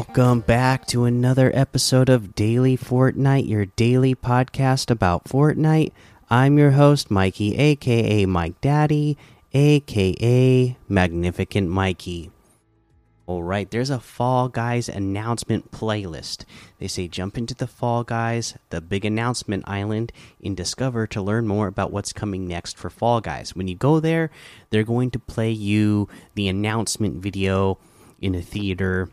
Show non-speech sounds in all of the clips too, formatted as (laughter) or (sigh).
Welcome back to another episode of Daily Fortnite, your daily podcast about Fortnite. I'm your host, Mikey, aka Mike Daddy, aka Magnificent Mikey. Alright, there's a Fall Guys announcement playlist. They say jump into the Fall Guys, the big announcement island in Discover to learn more about what's coming next for Fall Guys. When you go there, they're going to play you the announcement video in a theater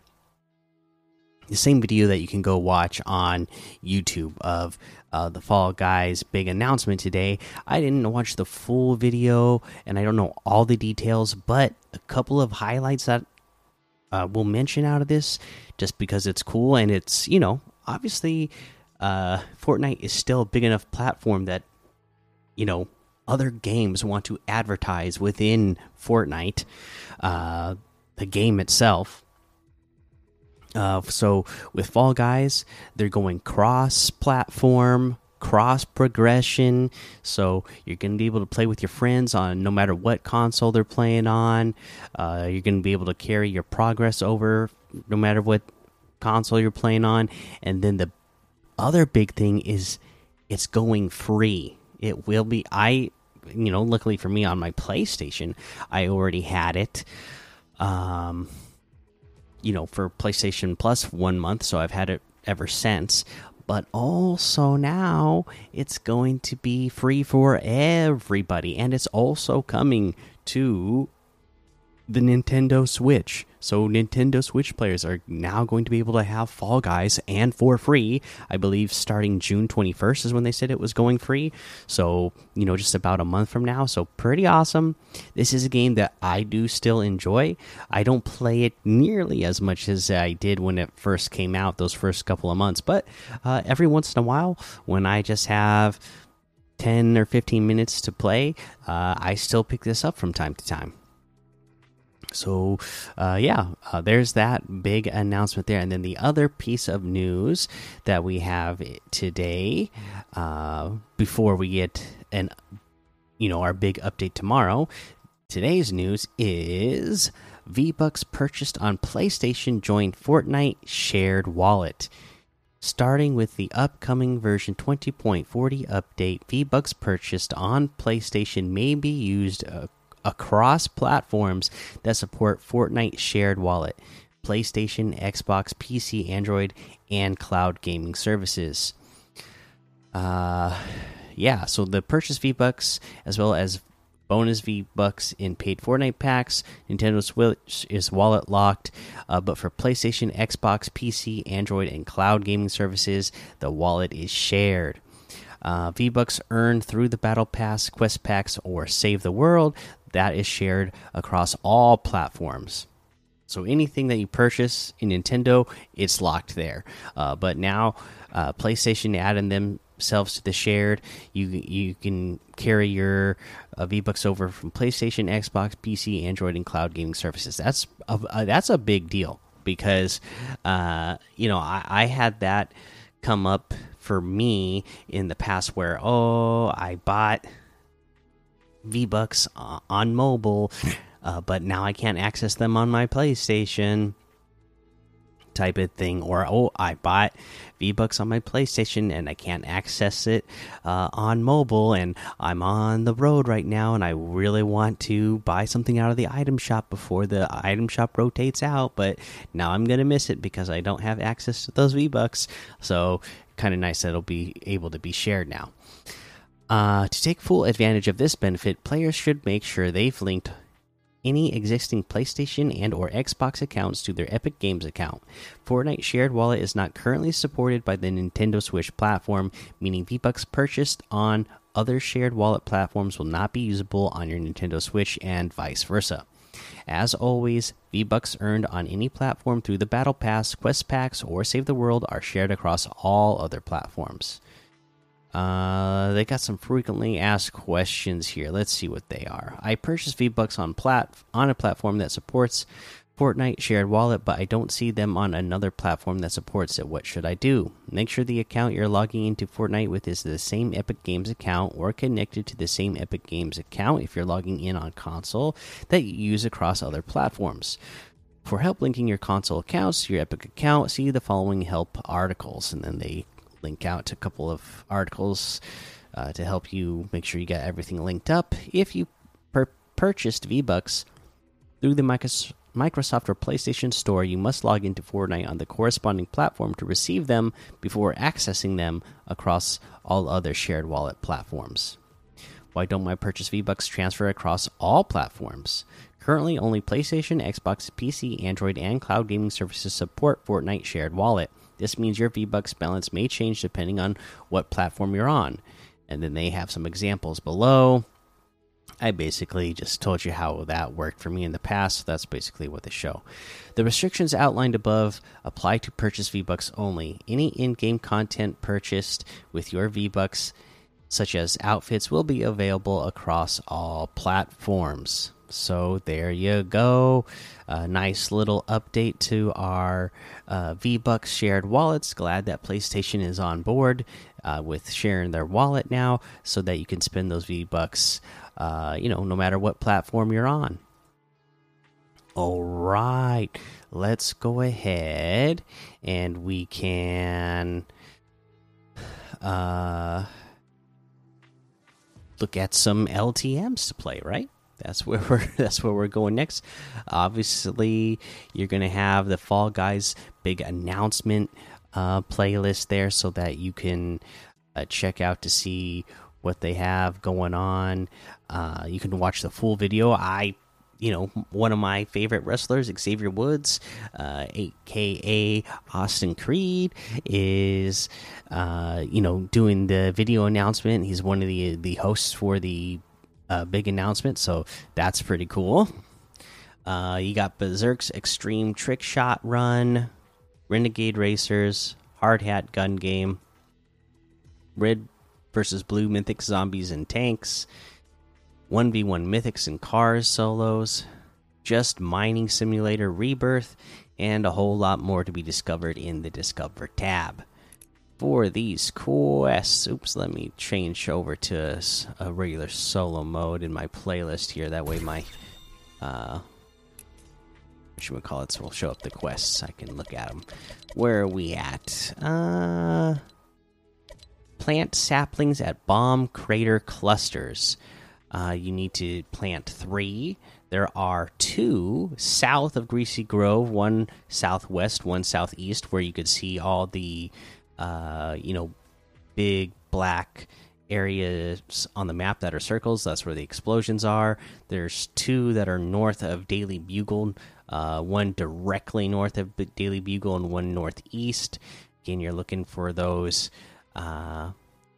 the same video that you can go watch on YouTube of uh, the Fall Guys big announcement today. I didn't watch the full video and I don't know all the details, but a couple of highlights that uh, we'll mention out of this just because it's cool and it's, you know, obviously uh, Fortnite is still a big enough platform that, you know, other games want to advertise within Fortnite, uh, the game itself uh, so with Fall Guys, they're going cross platform, cross progression. So you're going to be able to play with your friends on no matter what console they're playing on. Uh, you're going to be able to carry your progress over no matter what console you're playing on. And then the other big thing is it's going free. It will be. I, you know, luckily for me on my PlayStation, I already had it. Um, you know, for PlayStation Plus one month, so I've had it ever since. But also now it's going to be free for everybody, and it's also coming to the Nintendo Switch. So Nintendo Switch players are now going to be able to have Fall Guys and for free. I believe starting June 21st is when they said it was going free. So, you know, just about a month from now. So pretty awesome. This is a game that I do still enjoy. I don't play it nearly as much as I did when it first came out those first couple of months, but uh, every once in a while when I just have 10 or 15 minutes to play, uh, I still pick this up from time to time so uh, yeah uh, there's that big announcement there. And then the other piece of news that we have today uh, before we get an you know our big update tomorrow today's news is v bucks purchased on playstation join fortnite shared wallet. Starting with the upcoming version 20.40 update, V Bucks purchased on PlayStation may be used uh, across platforms that support Fortnite Shared Wallet, PlayStation, Xbox, PC, Android, and cloud gaming services. Uh, yeah, so the purchase V Bucks as well as bonus V Bucks in paid Fortnite packs. Nintendo Switch is wallet locked, uh, but for PlayStation, Xbox, PC, Android, and cloud gaming services, the wallet is shared. Uh, V Bucks earned through the Battle Pass, Quest Packs, or Save the World that is shared across all platforms. So anything that you purchase in Nintendo, it's locked there. Uh, but now, uh, PlayStation adding themselves to the shared, you you can carry your uh, V Bucks over from PlayStation, Xbox, PC, Android, and cloud gaming services. That's a, that's a big deal because uh, you know I, I had that come up for me in the past where oh I bought V Bucks on mobile, uh, but now I can't access them on my PlayStation. Type of thing, or oh, I bought V Bucks on my PlayStation and I can't access it uh, on mobile, and I'm on the road right now, and I really want to buy something out of the item shop before the item shop rotates out, but now I'm gonna miss it because I don't have access to those V Bucks. So, kind of nice that it'll be able to be shared now. Uh, to take full advantage of this benefit, players should make sure they've linked any existing PlayStation and or Xbox accounts to their Epic Games account. Fortnite Shared Wallet is not currently supported by the Nintendo Switch platform, meaning V-Bucks purchased on other shared wallet platforms will not be usable on your Nintendo Switch and vice versa. As always, V-Bucks earned on any platform through the Battle Pass, Quest Packs, or Save the World are shared across all other platforms. Uh, they got some frequently asked questions here. Let's see what they are. I purchased V Bucks on plat on a platform that supports Fortnite shared wallet, but I don't see them on another platform that supports it. What should I do? Make sure the account you're logging into Fortnite with is the same Epic Games account or connected to the same Epic Games account if you're logging in on console that you use across other platforms. For help linking your console accounts to your Epic account, see the following help articles. And then they link out to a couple of articles uh, to help you make sure you get everything linked up. If you purchased V Bucks through the Microsoft or PlayStation Store, you must log into Fortnite on the corresponding platform to receive them before accessing them across all other shared wallet platforms. Why don't my purchase V Bucks transfer across all platforms? Currently, only PlayStation, Xbox, PC, Android, and cloud gaming services support Fortnite Shared Wallet. This means your V Bucks balance may change depending on what platform you're on. And then they have some examples below. I basically just told you how that worked for me in the past. So that's basically what they show. The restrictions outlined above apply to purchase V Bucks only. Any in game content purchased with your V Bucks, such as outfits, will be available across all platforms. So there you go. A nice little update to our uh, V Bucks shared wallets. Glad that PlayStation is on board uh, with sharing their wallet now so that you can spend those V Bucks, uh, you know, no matter what platform you're on. All right, let's go ahead and we can uh, look at some LTMs to play, right? That's where we're (laughs) that's where we're going next. Obviously, you're gonna have the Fall Guys big announcement uh, playlist there, so that you can uh, check out to see what they have going on. Uh, you can watch the full video. I you know, one of my favorite wrestlers, Xavier Woods, uh, aka Austin Creed, is uh, you know doing the video announcement. He's one of the the hosts for the a big announcement, so that's pretty cool. Uh, you got Berserk's Extreme Trick Shot Run, Renegade Racers, Hard Hat Gun Game, Red versus Blue Mythic Zombies and Tanks, 1v1 Mythics and Cars solos, just Mining Simulator Rebirth, and a whole lot more to be discovered in the Discover tab for these quests. Oops, let me change over to a regular solo mode in my playlist here. That way, my uh, what should we call it? So we'll show up the quests. I can look at them. Where are we at? Uh, plant saplings at bomb crater clusters. Uh, you need to plant three. There are two south of Greasy Grove, one southwest, one southeast, where you could see all the you know, big black areas on the map that are circles. That's where the explosions are. There's two that are north of Daily Bugle, uh, one directly north of Daily Bugle, and one northeast. Again, you're looking for those uh,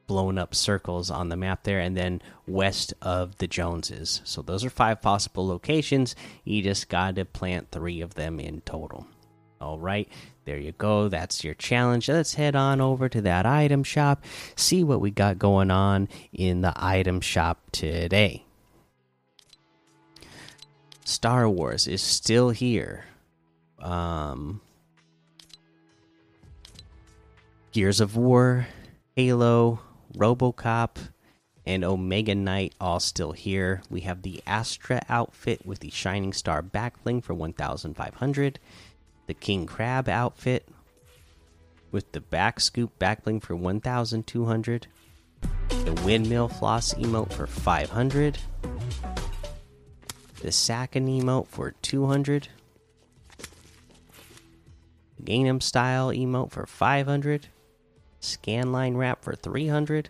blown up circles on the map there, and then west of the Joneses. So those are five possible locations. You just got to plant three of them in total. All right, there you go. That's your challenge. Let's head on over to that item shop, see what we got going on in the item shop today. Star Wars is still here. Um, Gears of War, Halo, Robocop, and Omega Knight all still here. We have the Astra outfit with the Shining Star backbling for 1,500 the King Crab outfit with the back scoop backbling for 1200 the windmill floss emote for 500 the Sakin emote for 200 the Gangnam style emote for 500 scanline wrap for 300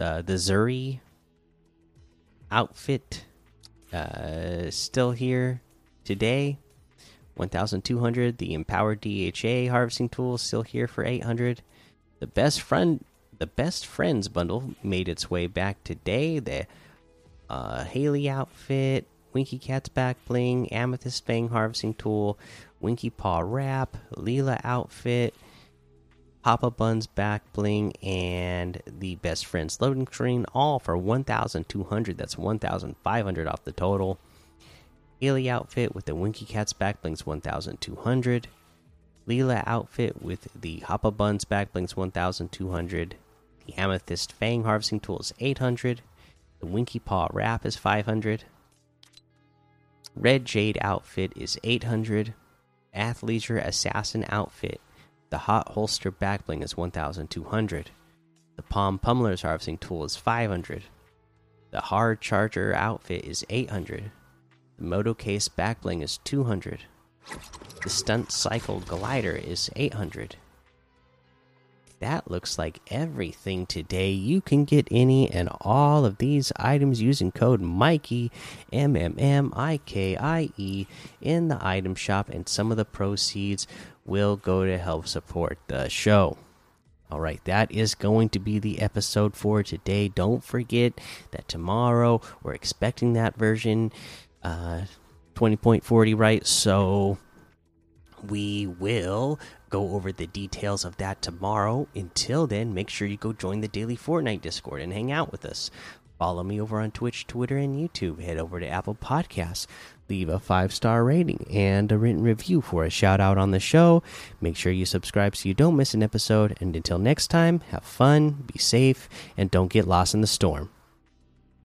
uh, the Zuri outfit uh, still here today 1200 the empowered dha harvesting tool is still here for 800 the best friend the best friends bundle made its way back today. The uh, haley outfit winky cat's back bling amethyst fang harvesting tool winky paw wrap Leelah outfit papa buns back bling and the best friends loading screen all for 1200 that's 1500 off the total Haley outfit with the Winky Cat's backblings 1200. Leelah outfit with the Hoppa Buns backblings 1200. The Amethyst Fang harvesting tool is 800. The Winky Paw wrap is 500. Red Jade outfit is 800. Athleisure Assassin outfit. The Hot Holster back bling is 1200. The Palm Pummeler's harvesting tool is 500. The Hard Charger outfit is 800. The Moto Case back bling is 200. The Stunt Cycle glider is 800 that looks like everything today. You can get any and all of these items using code Mikey M M M I K I E in the item shop, and some of the proceeds will go to help support the show. All right, that is going to be the episode for today. Don't forget that tomorrow we're expecting that version uh 20.40 right so we will go over the details of that tomorrow. Until then, make sure you go join the daily Fortnite Discord and hang out with us. Follow me over on Twitch, Twitter, and YouTube. Head over to Apple Podcasts. Leave a five star rating and a written review for a shout out on the show. Make sure you subscribe so you don't miss an episode. And until next time, have fun, be safe, and don't get lost in the storm.